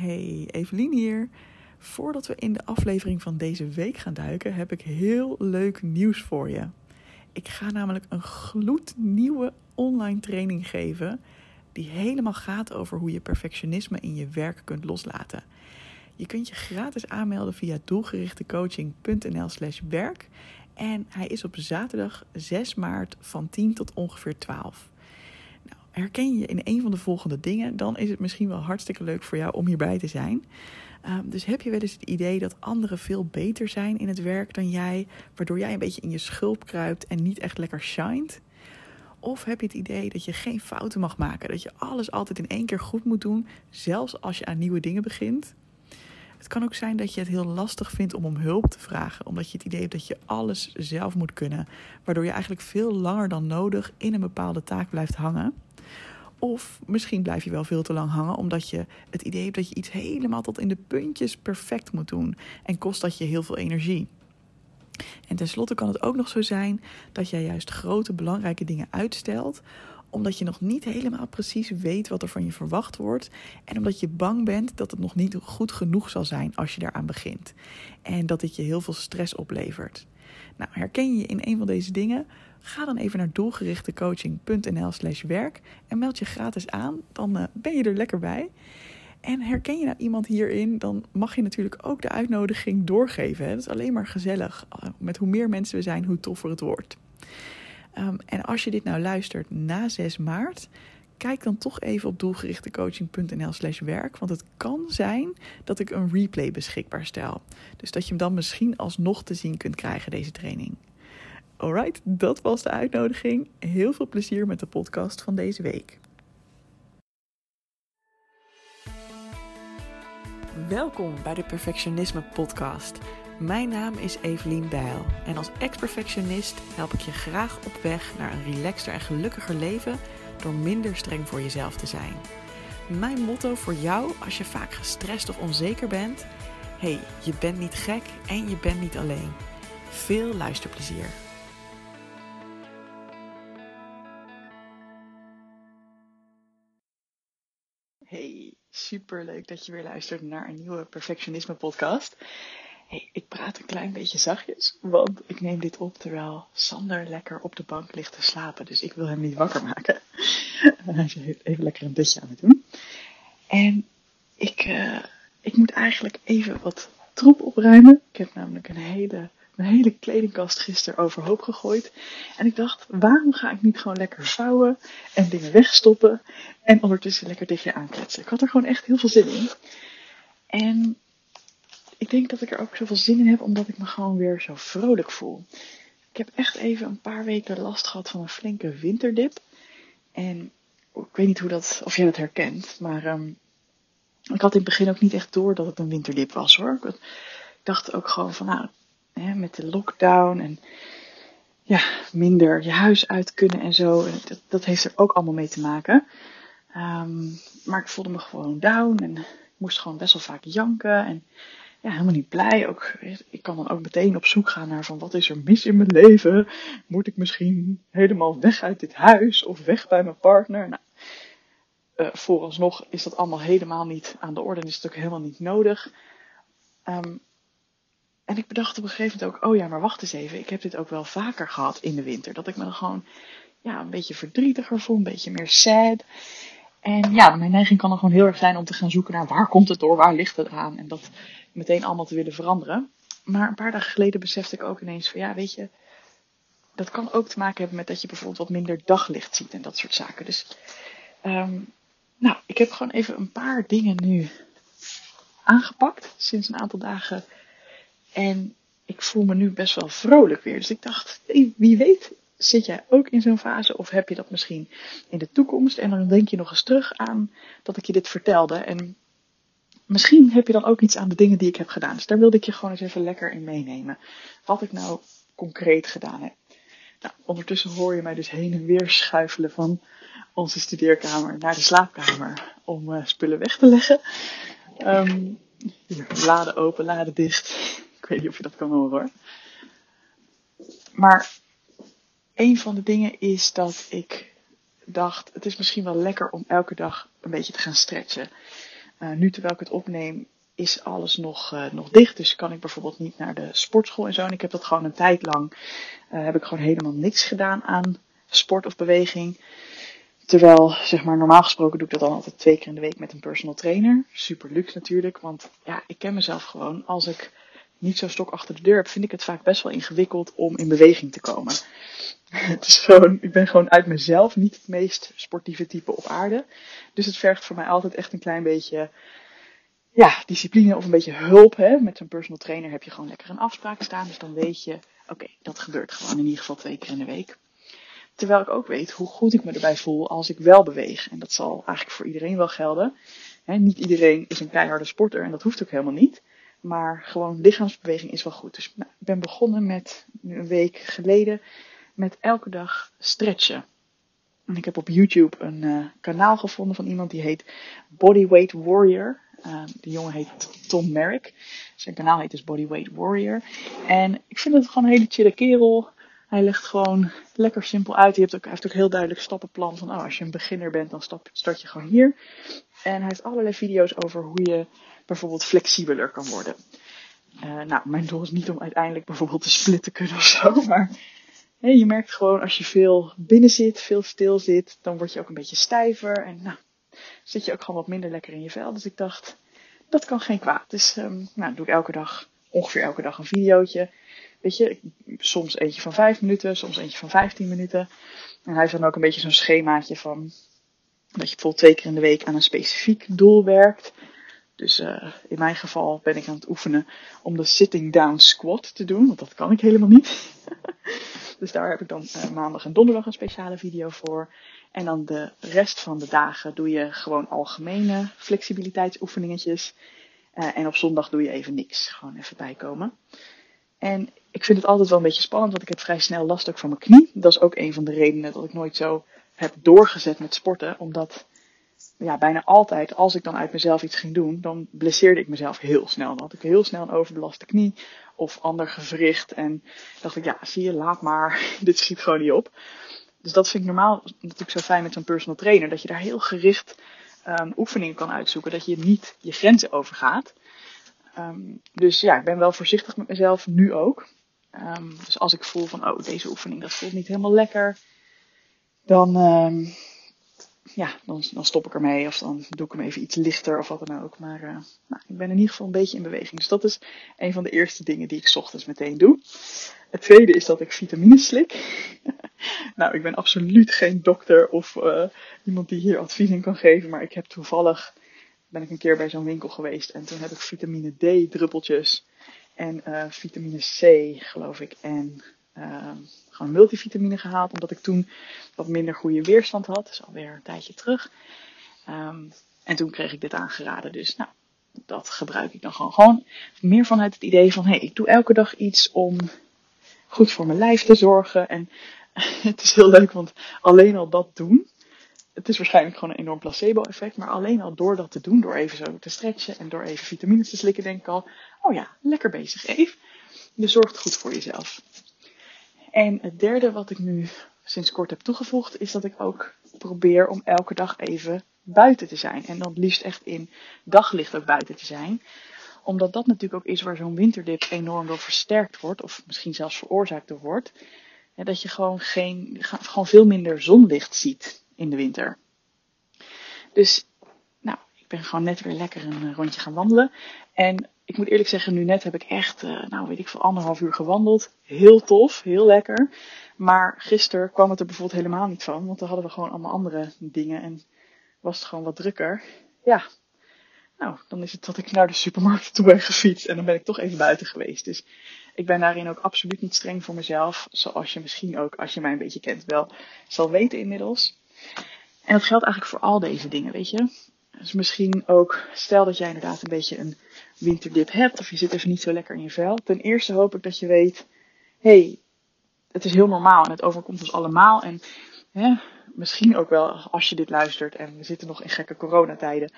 Hey, Evelien hier. Voordat we in de aflevering van deze week gaan duiken, heb ik heel leuk nieuws voor je. Ik ga namelijk een gloednieuwe online training geven die helemaal gaat over hoe je perfectionisme in je werk kunt loslaten. Je kunt je gratis aanmelden via doelgerichtecoaching.nl/slash werk en hij is op zaterdag 6 maart van 10 tot ongeveer 12 herken je in een van de volgende dingen, dan is het misschien wel hartstikke leuk voor jou om hierbij te zijn. Ehm, dus heb je wel eens het idee dat anderen veel beter zijn in het werk dan jij, waardoor jij een beetje in je schulp kruipt en niet echt lekker shined? Of heb je het idee dat je geen fouten mag maken, dat je alles altijd in één keer goed moet doen, zelfs als je aan nieuwe dingen begint? Het kan ook zijn dat je het heel lastig vindt om om hulp te vragen, omdat je het idee hebt dat je alles zelf moet kunnen, waardoor je eigenlijk veel langer dan nodig in een bepaalde taak blijft hangen. Of misschien blijf je wel veel te lang hangen omdat je het idee hebt dat je iets helemaal tot in de puntjes perfect moet doen en kost dat je heel veel energie. En tenslotte kan het ook nog zo zijn dat jij juist grote belangrijke dingen uitstelt omdat je nog niet helemaal precies weet wat er van je verwacht wordt. En omdat je bang bent dat het nog niet goed genoeg zal zijn als je daaraan begint. En dat dit je heel veel stress oplevert. Nou, herken je je in een van deze dingen? Ga dan even naar doelgerichtecoaching.nl/slash werk en meld je gratis aan. Dan uh, ben je er lekker bij. En herken je nou iemand hierin, dan mag je natuurlijk ook de uitnodiging doorgeven. Dat is alleen maar gezellig. Eh, met hoe meer mensen we zijn, hoe toffer het wordt. Um, en als je dit nou luistert na 6 maart, kijk dan toch even op doelgerichtecoaching.nl slash werk. Want het kan zijn dat ik een replay beschikbaar stel. Dus dat je hem dan misschien alsnog te zien kunt krijgen, deze training. Alright, dat was de uitnodiging. Heel veel plezier met de podcast van deze week. Welkom bij de Perfectionisme Podcast. Mijn naam is Evelien Bijl en als ex-perfectionist help ik je graag op weg naar een relaxter en gelukkiger leven door minder streng voor jezelf te zijn. Mijn motto voor jou als je vaak gestrest of onzeker bent: hey, je bent niet gek en je bent niet alleen. Veel luisterplezier. Hey, super leuk dat je weer luistert naar een nieuwe Perfectionisme podcast. Ik praat een klein beetje zachtjes, want ik neem dit op terwijl Sander lekker op de bank ligt te slapen. Dus ik wil hem niet wakker maken. Hij is even lekker een dutje aan het doen. En ik, uh, ik moet eigenlijk even wat troep opruimen. Ik heb namelijk een hele mijn hele kledingkast gisteren overhoop gegooid. En ik dacht, waarom ga ik niet gewoon lekker vouwen en dingen wegstoppen en ondertussen lekker dichtje aankletsen. Ik had er gewoon echt heel veel zin in. En ik denk dat ik er ook zoveel zin in heb omdat ik me gewoon weer zo vrolijk voel. Ik heb echt even een paar weken last gehad van een flinke winterdip. En ik weet niet hoe dat, of jij dat herkent, maar um, ik had in het begin ook niet echt door dat het een winterdip was hoor. Ik dacht ook gewoon van nou, met de lockdown en ja, minder je huis uit kunnen en zo. Dat, dat heeft er ook allemaal mee te maken. Um, maar ik voelde me gewoon down en ik moest gewoon best wel vaak janken en ja, helemaal niet blij. Ook, ik kan dan ook meteen op zoek gaan naar van wat is er mis in mijn leven? Moet ik misschien helemaal weg uit dit huis of weg bij mijn partner? Nou, uh, vooralsnog is dat allemaal helemaal niet aan de orde en is het ook helemaal niet nodig. Um, en ik bedacht op een gegeven moment ook, oh ja, maar wacht eens even. Ik heb dit ook wel vaker gehad in de winter. Dat ik me gewoon ja, een beetje verdrietiger voel, een beetje meer sad. En ja, mijn neiging kan dan gewoon heel erg zijn om te gaan zoeken naar waar komt het door, waar ligt het aan. En dat meteen allemaal te willen veranderen. Maar een paar dagen geleden besefte ik ook ineens van ja, weet je, dat kan ook te maken hebben met dat je bijvoorbeeld wat minder daglicht ziet en dat soort zaken. Dus, um, nou, ik heb gewoon even een paar dingen nu aangepakt sinds een aantal dagen en ik voel me nu best wel vrolijk weer. Dus ik dacht, wie weet zit jij ook in zo'n fase of heb je dat misschien in de toekomst? En dan denk je nog eens terug aan dat ik je dit vertelde. En misschien heb je dan ook iets aan de dingen die ik heb gedaan. Dus daar wilde ik je gewoon eens even lekker in meenemen. Wat ik nou concreet gedaan heb. Nou, ondertussen hoor je mij dus heen en weer schuifelen van onze studeerkamer naar de slaapkamer om uh, spullen weg te leggen. Um, laden open, laden dicht weet niet of je dat kan horen hoor. Maar een van de dingen is dat ik dacht, het is misschien wel lekker om elke dag een beetje te gaan stretchen. nu terwijl ik het opneem, is alles nog, uh, nog dicht. Dus kan ik bijvoorbeeld niet naar de sportschool en zo. En ik heb dat gewoon een tijd lang, uh, heb ik gewoon helemaal niks gedaan aan sport of beweging. Terwijl, zeg maar, normaal gesproken doe ik dat dan altijd twee keer in de week met een personal trainer. Super luxe natuurlijk, want ja, ik ken mezelf gewoon. Als ik niet zo stok achter de deur heb, vind ik het vaak best wel ingewikkeld om in beweging te komen. Het is gewoon, ik ben gewoon uit mezelf niet het meest sportieve type op aarde. Dus het vergt voor mij altijd echt een klein beetje ja, discipline of een beetje hulp. Hè. Met zo'n personal trainer heb je gewoon lekker een afspraak staan. Dus dan weet je, oké, dat gebeurt gewoon in ieder geval twee keer in de week. Terwijl ik ook weet hoe goed ik me erbij voel als ik wel beweeg. En dat zal eigenlijk voor iedereen wel gelden. niet iedereen is een keiharde sporter en dat hoeft ook helemaal niet. Maar gewoon lichaamsbeweging is wel goed. Dus ik ben begonnen met, een week geleden, met elke dag stretchen. En ik heb op YouTube een uh, kanaal gevonden van iemand die heet Bodyweight Warrior. Uh, de jongen heet Tom Merrick. Zijn kanaal heet dus Bodyweight Warrior. En ik vind het gewoon een hele chille kerel. Hij legt gewoon lekker simpel uit. Hij heeft ook, heeft ook heel duidelijk stappenplan van oh, als je een beginner bent, dan stap, start je gewoon hier. En hij heeft allerlei video's over hoe je bijvoorbeeld flexibeler kan worden. Uh, nou, mijn doel is niet om uiteindelijk bijvoorbeeld te splitten kunnen of zo, maar je merkt gewoon als je veel binnen zit, veel stil zit, dan word je ook een beetje stijver en nou, zit je ook gewoon wat minder lekker in je vel. Dus ik dacht, dat kan geen kwaad. Dus um, nou, doe ik elke dag, ongeveer elke dag een videootje. Weet je, soms eentje van 5 minuten, soms eentje van 15 minuten. En hij heeft dan ook een beetje zo'n schemaatje van dat je bijvoorbeeld twee keer in de week aan een specifiek doel werkt. Dus uh, in mijn geval ben ik aan het oefenen om de sitting down squat te doen, want dat kan ik helemaal niet. dus daar heb ik dan uh, maandag en donderdag een speciale video voor. En dan de rest van de dagen doe je gewoon algemene flexibiliteitsoefeningetjes. Uh, en op zondag doe je even niks. Gewoon even bijkomen. En ik vind het altijd wel een beetje spannend, want ik heb vrij snel last ook van mijn knie. Dat is ook een van de redenen dat ik nooit zo heb doorgezet met sporten. Omdat ja, bijna altijd, als ik dan uit mezelf iets ging doen, dan blesseerde ik mezelf heel snel. Dan had ik heel snel een overbelaste knie of ander gewricht. En dacht ik, ja, zie je, laat maar. Dit schiet gewoon niet op. Dus dat vind ik normaal natuurlijk zo fijn met zo'n personal trainer. Dat je daar heel gericht um, oefeningen kan uitzoeken. Dat je niet je grenzen overgaat. Um, dus ja, ik ben wel voorzichtig met mezelf, nu ook. Um, dus als ik voel van, oh, deze oefening, dat voelt niet helemaal lekker. Dan, ja, dan, dan stop ik ermee. Of dan doe ik hem even iets lichter of wat dan ook. Maar uh, nou, ik ben in ieder geval een beetje in beweging. Dus dat is een van de eerste dingen die ik ochtends meteen doe. Het tweede is dat ik vitamines slik. nou, ik ben absoluut geen dokter of uh, iemand die hier advies in kan geven. Maar ik heb toevallig, ben ik een keer bij zo'n winkel geweest. En toen heb ik vitamine D druppeltjes. En uh, vitamine C, geloof ik. En uh, gewoon multivitamine gehaald. Omdat ik toen wat minder goede weerstand had. Is alweer een tijdje terug. Um, en toen kreeg ik dit aangeraden. Dus nou, dat gebruik ik dan gewoon. Meer vanuit het idee van, hé, hey, ik doe elke dag iets om goed voor mijn lijf te zorgen. En het is heel leuk, want alleen al dat doen. Het is waarschijnlijk gewoon een enorm placebo-effect. Maar alleen al door dat te doen, door even zo te stretchen en door even vitamines te slikken, denk ik al: oh ja, lekker bezig, even. Je zorgt goed voor jezelf. En het derde wat ik nu sinds kort heb toegevoegd, is dat ik ook probeer om elke dag even buiten te zijn. En dan liefst echt in daglicht ook buiten te zijn. Omdat dat natuurlijk ook is waar zo'n winterdip enorm door versterkt wordt, of misschien zelfs veroorzaakt door wordt. dat je gewoon, geen, gewoon veel minder zonlicht ziet in de winter. Dus, nou, ik ben gewoon net weer lekker een rondje gaan wandelen. En ik moet eerlijk zeggen, nu net heb ik echt, uh, nou weet ik veel, anderhalf uur gewandeld. Heel tof, heel lekker. Maar gisteren kwam het er bijvoorbeeld helemaal niet van. Want dan hadden we gewoon allemaal andere dingen en was het gewoon wat drukker. Ja, nou, dan is het dat ik naar de supermarkt toe ben gefietst. En dan ben ik toch even buiten geweest. Dus ik ben daarin ook absoluut niet streng voor mezelf. Zoals je misschien ook, als je mij een beetje kent, wel zal weten inmiddels. En dat geldt eigenlijk voor al deze dingen, weet je. Dus misschien ook, stel dat jij inderdaad een beetje een winterdip hebt of je zit even niet zo lekker in je vel. Ten eerste hoop ik dat je weet, hey, het is heel normaal en het overkomt ons allemaal. En hè, misschien ook wel als je dit luistert en we zitten nog in gekke coronatijden.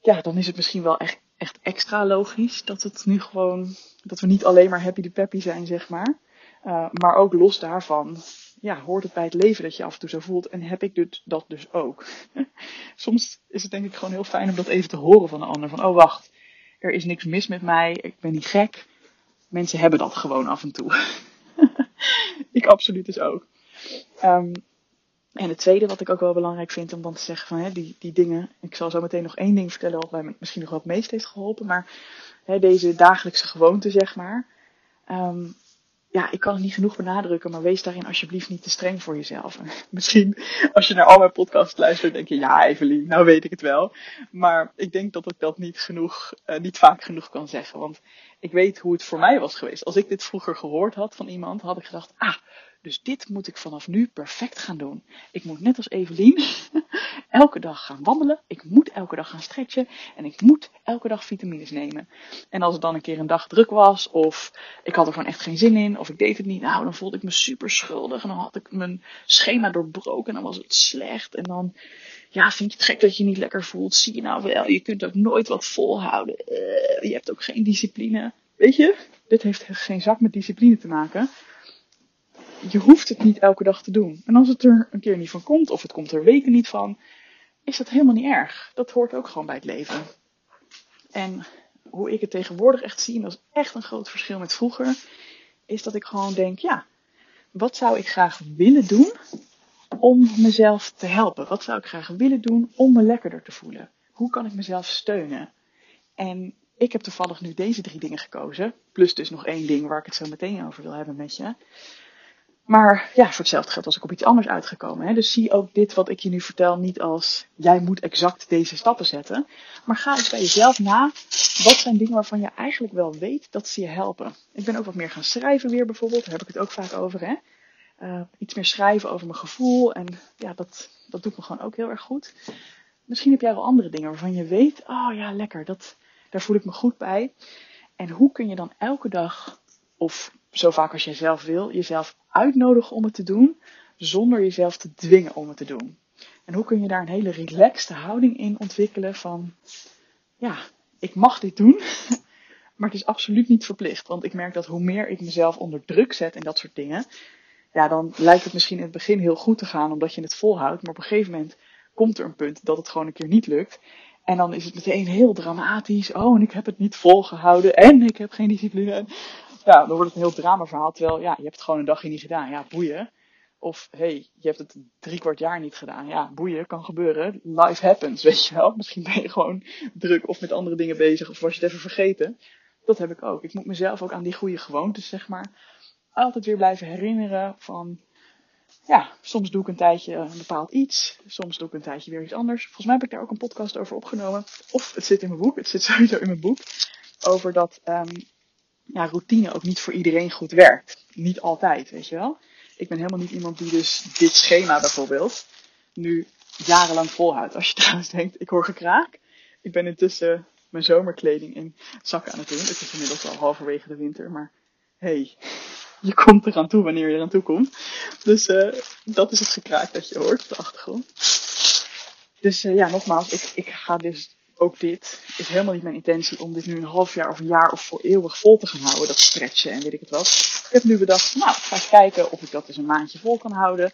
Ja, dan is het misschien wel echt, echt extra logisch dat het nu gewoon, dat we niet alleen maar happy de peppy zijn, zeg maar. Uh, maar ook los daarvan ja, hoort het bij het leven dat je af en toe zo voelt. En heb ik dus, dat dus ook. Soms is het denk ik gewoon heel fijn om dat even te horen van een ander. Van, oh wacht, er is niks mis met mij. Ik ben niet gek. Mensen hebben dat gewoon af en toe. ik absoluut dus ook. Um, en het tweede wat ik ook wel belangrijk vind om dan te zeggen van hè, die, die dingen. Ik zal zo meteen nog één ding vertellen wat mij misschien nog wel het meest heeft geholpen. Maar hè, deze dagelijkse gewoonte zeg maar. Um, ja, ik kan het niet genoeg benadrukken, maar wees daarin alsjeblieft niet te streng voor jezelf. Misschien als je naar al mijn podcasts luistert, denk je, ja Evelien, nou weet ik het wel. Maar ik denk dat ik dat niet genoeg, uh, niet vaak genoeg kan zeggen. Want ik weet hoe het voor mij was geweest. Als ik dit vroeger gehoord had van iemand, had ik gedacht, ah, dus dit moet ik vanaf nu perfect gaan doen. Ik moet net als Evelien elke dag gaan wandelen. Ik moet elke dag gaan stretchen. En ik moet elke dag vitamines nemen. En als het dan een keer een dag druk was. Of ik had er gewoon echt geen zin in. Of ik deed het niet. Nou, dan voelde ik me super schuldig. En dan had ik mijn schema doorbroken. En dan was het slecht. En dan, ja, vind je het gek dat je niet lekker voelt? Zie je nou wel, je kunt ook nooit wat volhouden. Uh, je hebt ook geen discipline. Weet je, dit heeft geen zak met discipline te maken je hoeft het niet elke dag te doen. En als het er een keer niet van komt, of het komt er weken niet van, is dat helemaal niet erg. Dat hoort ook gewoon bij het leven. En hoe ik het tegenwoordig echt zie, en dat is echt een groot verschil met vroeger, is dat ik gewoon denk, ja, wat zou ik graag willen doen om mezelf te helpen? Wat zou ik graag willen doen om me lekkerder te voelen? Hoe kan ik mezelf steunen? En ik heb toevallig nu deze drie dingen gekozen. Plus dus nog één ding waar ik het zo meteen over wil hebben met je. Maar ja, voor hetzelfde geld was ik op iets anders uitgekomen. Hè? Dus zie ook dit wat ik je nu vertel niet als jij moet exact deze stappen zetten. Maar ga eens bij jezelf na. Wat zijn dingen waarvan je eigenlijk wel weet dat ze je helpen? Ik ben ook wat meer gaan schrijven weer bijvoorbeeld. Daar heb ik het ook vaak over. Hè? Uh, iets meer schrijven over mijn gevoel. En ja, dat, dat doet me gewoon ook heel erg goed. Misschien heb jij wel andere dingen waarvan je weet, oh ja, lekker, dat, daar voel ik me goed bij. En hoe kun je dan elke dag, of zo vaak als jij zelf wil, jezelf uitnodigen om het te doen, zonder jezelf te dwingen om het te doen. En hoe kun je daar een hele relaxte houding in ontwikkelen van, ja, ik mag dit doen, maar het is absoluut niet verplicht. Want ik merk dat hoe meer ik mezelf onder druk zet en dat soort dingen, ja, dan lijkt het misschien in het begin heel goed te gaan omdat je het volhoudt, maar op een gegeven moment komt er een punt dat het gewoon een keer niet lukt. En dan is het meteen heel dramatisch. Oh, en ik heb het niet volgehouden. En ik heb geen discipline ja, dan wordt het een heel drama verhaal. Terwijl, ja, je hebt het gewoon een dagje niet gedaan. Ja, boeien. Of, hey, je hebt het drie kwart jaar niet gedaan. Ja, boeien, kan gebeuren. Life happens, weet je wel. Misschien ben je gewoon druk of met andere dingen bezig. Of was je het even vergeten. Dat heb ik ook. Ik moet mezelf ook aan die goede gewoontes, zeg maar, altijd weer blijven herinneren van... Ja, soms doe ik een tijdje een bepaald iets. Soms doe ik een tijdje weer iets anders. Volgens mij heb ik daar ook een podcast over opgenomen. Of het zit in mijn boek. Het zit sowieso in mijn boek. Over dat um, ja, routine ook niet voor iedereen goed werkt. Niet altijd, weet je wel. Ik ben helemaal niet iemand die dus dit schema bijvoorbeeld nu jarenlang volhoudt. Als je trouwens denkt, ik hoor gekraak. Ik ben intussen mijn zomerkleding in zakken aan het doen. Het is inmiddels al halverwege de winter, maar hey, je komt eraan toe wanneer je eraan toe komt. Dus uh, dat is het gekraak dat je hoort op de achtergrond. Dus uh, ja, nogmaals, ik, ik ga dus ook dit is helemaal niet mijn intentie om dit nu een half jaar of een jaar of voor eeuwig vol te gaan houden. Dat stretchen en weet ik het wat. Ik heb nu bedacht, nou, ik ga eens kijken of ik dat eens een maandje vol kan houden.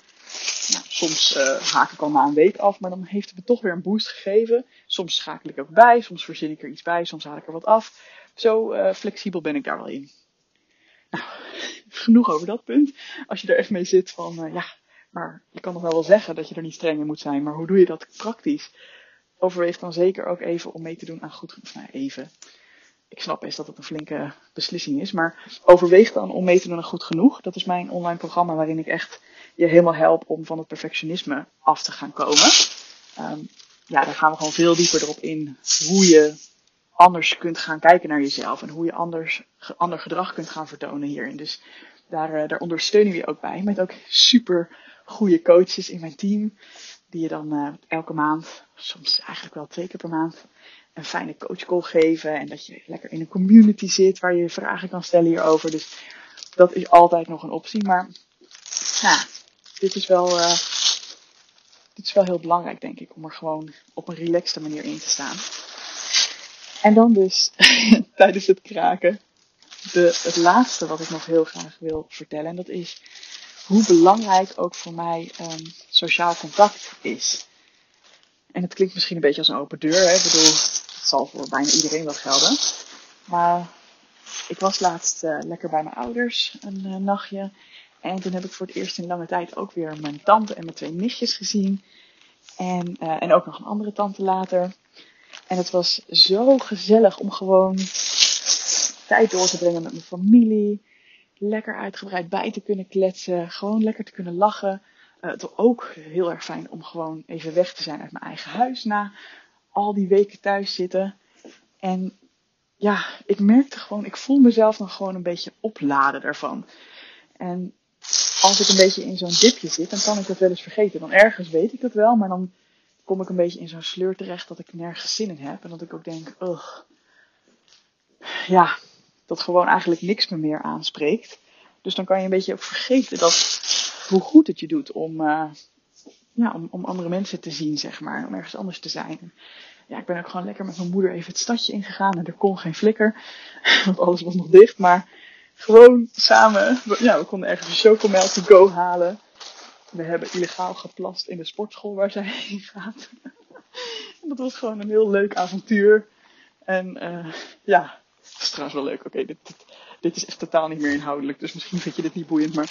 Nou, soms uh, haak ik al een week af, maar dan heeft het me toch weer een boost gegeven. Soms schakel ik ook bij, soms verzin ik er iets bij, soms haal ik er wat af. Zo flexibel ben ik daar wel in. Nou, genoeg over dat punt. Als je er echt mee zit van, uh, ja, maar je kan nog wel wel zeggen dat je er niet streng in moet zijn, maar hoe doe je dat praktisch? overweeg dan zeker ook even om mee te doen aan goed Nou, even. Ik snap best dat het een flinke beslissing is. Maar overweeg dan om mee te doen aan goed genoeg. Dat is mijn online programma waarin ik echt je helemaal help om van het perfectionisme af te gaan komen. Um, ja, daar gaan we gewoon veel dieper erop in. Hoe je anders kunt gaan kijken naar jezelf. En hoe je anders, ander gedrag kunt gaan vertonen hierin. Dus daar, uh, daar ondersteunen we je ook bij. Met ook super goede coaches in mijn team die je dan uh, elke maand, soms eigenlijk wel twee keer per maand, een fijne coachcall geven. En dat je lekker in een community zit waar je vragen kan stellen hierover. Dus dat is altijd nog een optie. Maar ja, dit is wel, uh, dit is wel heel belangrijk, denk ik, om er gewoon op een relaxte manier in te staan. En dan dus tijdens het kraken, de, het laatste wat ik nog heel graag wil vertellen. En dat is hoe belangrijk ook voor mij um, sociaal contact is. En het klinkt misschien een beetje als een open deur. Hè? Ik bedoel, het zal voor bijna iedereen wel gelden. Maar ik was laatst uh, lekker bij mijn ouders een uh, nachtje. En toen heb ik voor het eerst in lange tijd ook weer mijn tante en mijn twee nichtjes gezien. En, uh, en ook nog een andere tante later. En het was zo gezellig om gewoon tijd door te brengen met mijn familie. Lekker uitgebreid bij te kunnen kletsen. Gewoon lekker te kunnen lachen. Uh, het was ook heel erg fijn om gewoon even weg te zijn uit mijn eigen huis na al die weken thuis zitten. En ja, ik merkte gewoon, ik voel mezelf dan gewoon een beetje opladen daarvan. En als ik een beetje in zo'n dipje zit, dan kan ik dat wel eens vergeten. Dan ergens weet ik dat wel, maar dan kom ik een beetje in zo'n sleur terecht dat ik nergens zin in heb. En dat ik ook denk, ugh, ja, dat gewoon eigenlijk niks me meer aanspreekt. Dus dan kan je een beetje vergeten dat, hoe goed het je doet om, uh, ja, om, om andere mensen te zien, zeg maar. Om ergens anders te zijn. Ja, ik ben ook gewoon lekker met mijn moeder even het stadje ingegaan. En er kon geen flikker, want alles was nog dicht. Maar gewoon samen, ja, we konden ergens een chocomel to go halen. We hebben illegaal geplast in de sportschool waar zij heen gaat. en dat was gewoon een heel leuk avontuur. En uh, ja, dat is trouwens wel leuk. Oké, dit, dit, is echt totaal niet meer inhoudelijk. Dus misschien vind je dit niet boeiend. Maar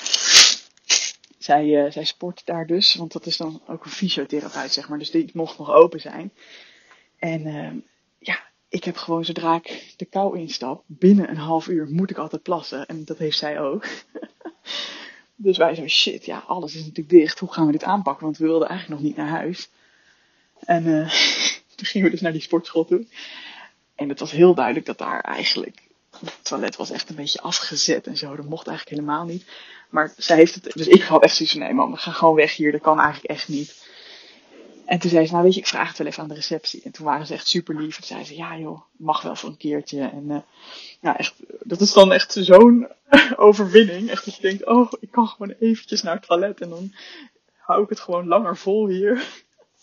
zij, uh, zij sport daar dus. Want dat is dan ook een fysiotherapeut, zeg maar. Dus die mocht nog open zijn. En uh, ja, ik heb gewoon zodra ik de kou instap, binnen een half uur moet ik altijd plassen. En dat heeft zij ook. dus wij zo, shit, ja, alles is natuurlijk dicht. Hoe gaan we dit aanpakken? Want we wilden eigenlijk nog niet naar huis. En uh, toen gingen we dus naar die sportschool toe. En het was heel duidelijk dat daar eigenlijk het toilet was echt een beetje afgezet en zo. Dat mocht eigenlijk helemaal niet. Maar zij heeft het, dus ik had echt zoiets van, nee man, we gaan gewoon weg hier. Dat kan eigenlijk echt niet. En toen zei ze, nou weet je, ik vraag het wel even aan de receptie. En toen waren ze echt super lief. En zei ze, ja joh, mag wel voor een keertje. En uh, echt, dat is dan echt zo'n overwinning. Echt dat je denkt, oh, ik kan gewoon eventjes naar het toilet. En dan hou ik het gewoon langer vol hier.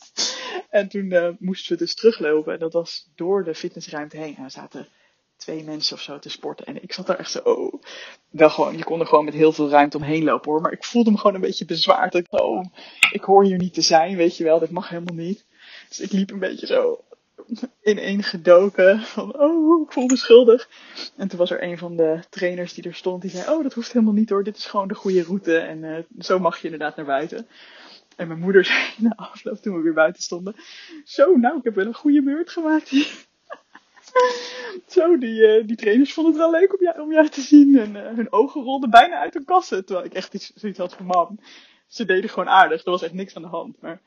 en toen uh, moesten we dus teruglopen. En dat was door de fitnessruimte heen. En we zaten twee mensen of zo te sporten. En ik zat daar echt zo, oh. Wel gewoon, je kon er gewoon met heel veel ruimte omheen lopen hoor. Maar ik voelde me gewoon een beetje bezwaard. Ik, oh, ik hoor hier niet te zijn, weet je wel. Dit mag helemaal niet. Dus ik liep een beetje zo ineen gedoken. Van, oh, ik voel me schuldig. En toen was er een van de trainers die er stond. Die zei, oh, dat hoeft helemaal niet hoor. Dit is gewoon de goede route. En uh, zo mag je inderdaad naar buiten. En mijn moeder zei na afloop toen we weer buiten stonden. Zo, nou, ik heb wel een goede beurt gemaakt. Zo, die, uh, die trainers vonden het wel leuk om jou, om jou te zien. En uh, hun ogen rolden bijna uit hun kassen. Terwijl ik echt iets, zoiets had van, man, ze deden gewoon aardig. Er was echt niks aan de hand. Maar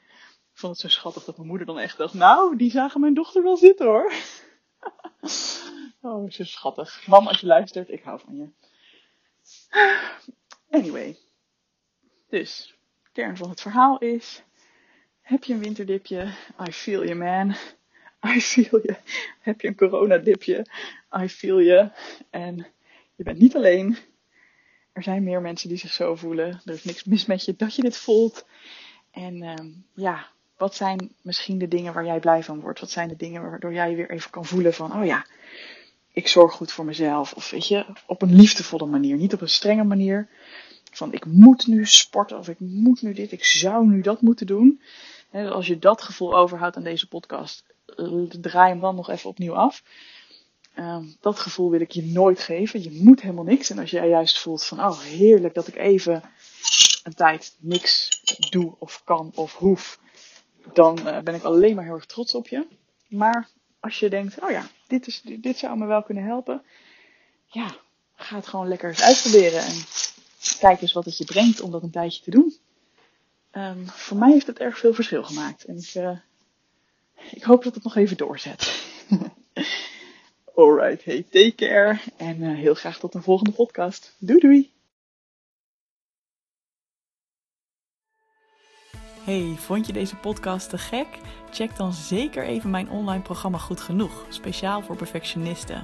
ik vond het zo schattig dat mijn moeder dan echt dacht, nou, die zagen mijn dochter wel zitten hoor. oh, zo schattig. Mam, als je luistert, ik hou van je. Anyway. Dus, kern van het verhaal is, heb je een winterdipje? I feel you man. I feel je. Heb je een coronadipje? I feel je. En je bent niet alleen. Er zijn meer mensen die zich zo voelen. Er is niks mis met je dat je dit voelt. En um, ja, wat zijn misschien de dingen waar jij blij van wordt? Wat zijn de dingen waardoor jij weer even kan voelen van, oh ja, ik zorg goed voor mezelf. Of weet je, op een liefdevolle manier. Niet op een strenge manier. Van ik moet nu sporten of ik moet nu dit, ik zou nu dat moeten doen. als je dat gevoel overhoudt aan deze podcast, draai hem dan nog even opnieuw af. Uh, dat gevoel wil ik je nooit geven. Je moet helemaal niks. En als jij juist voelt van, oh heerlijk dat ik even een tijd niks doe of kan of hoef, dan uh, ben ik alleen maar heel erg trots op je. Maar als je denkt, oh ja, dit, is, dit zou me wel kunnen helpen. Ja, ga het gewoon lekker eens uitproberen. En kijk eens wat het je brengt om dat een tijdje te doen. Um, voor mij heeft het erg veel verschil gemaakt. En ik, uh, ik hoop dat het nog even doorzet. Alright, hey, take care. En uh, heel graag tot een volgende podcast. Doei doei! Hey, vond je deze podcast te gek? Check dan zeker even mijn online programma Goed Genoeg, speciaal voor perfectionisten.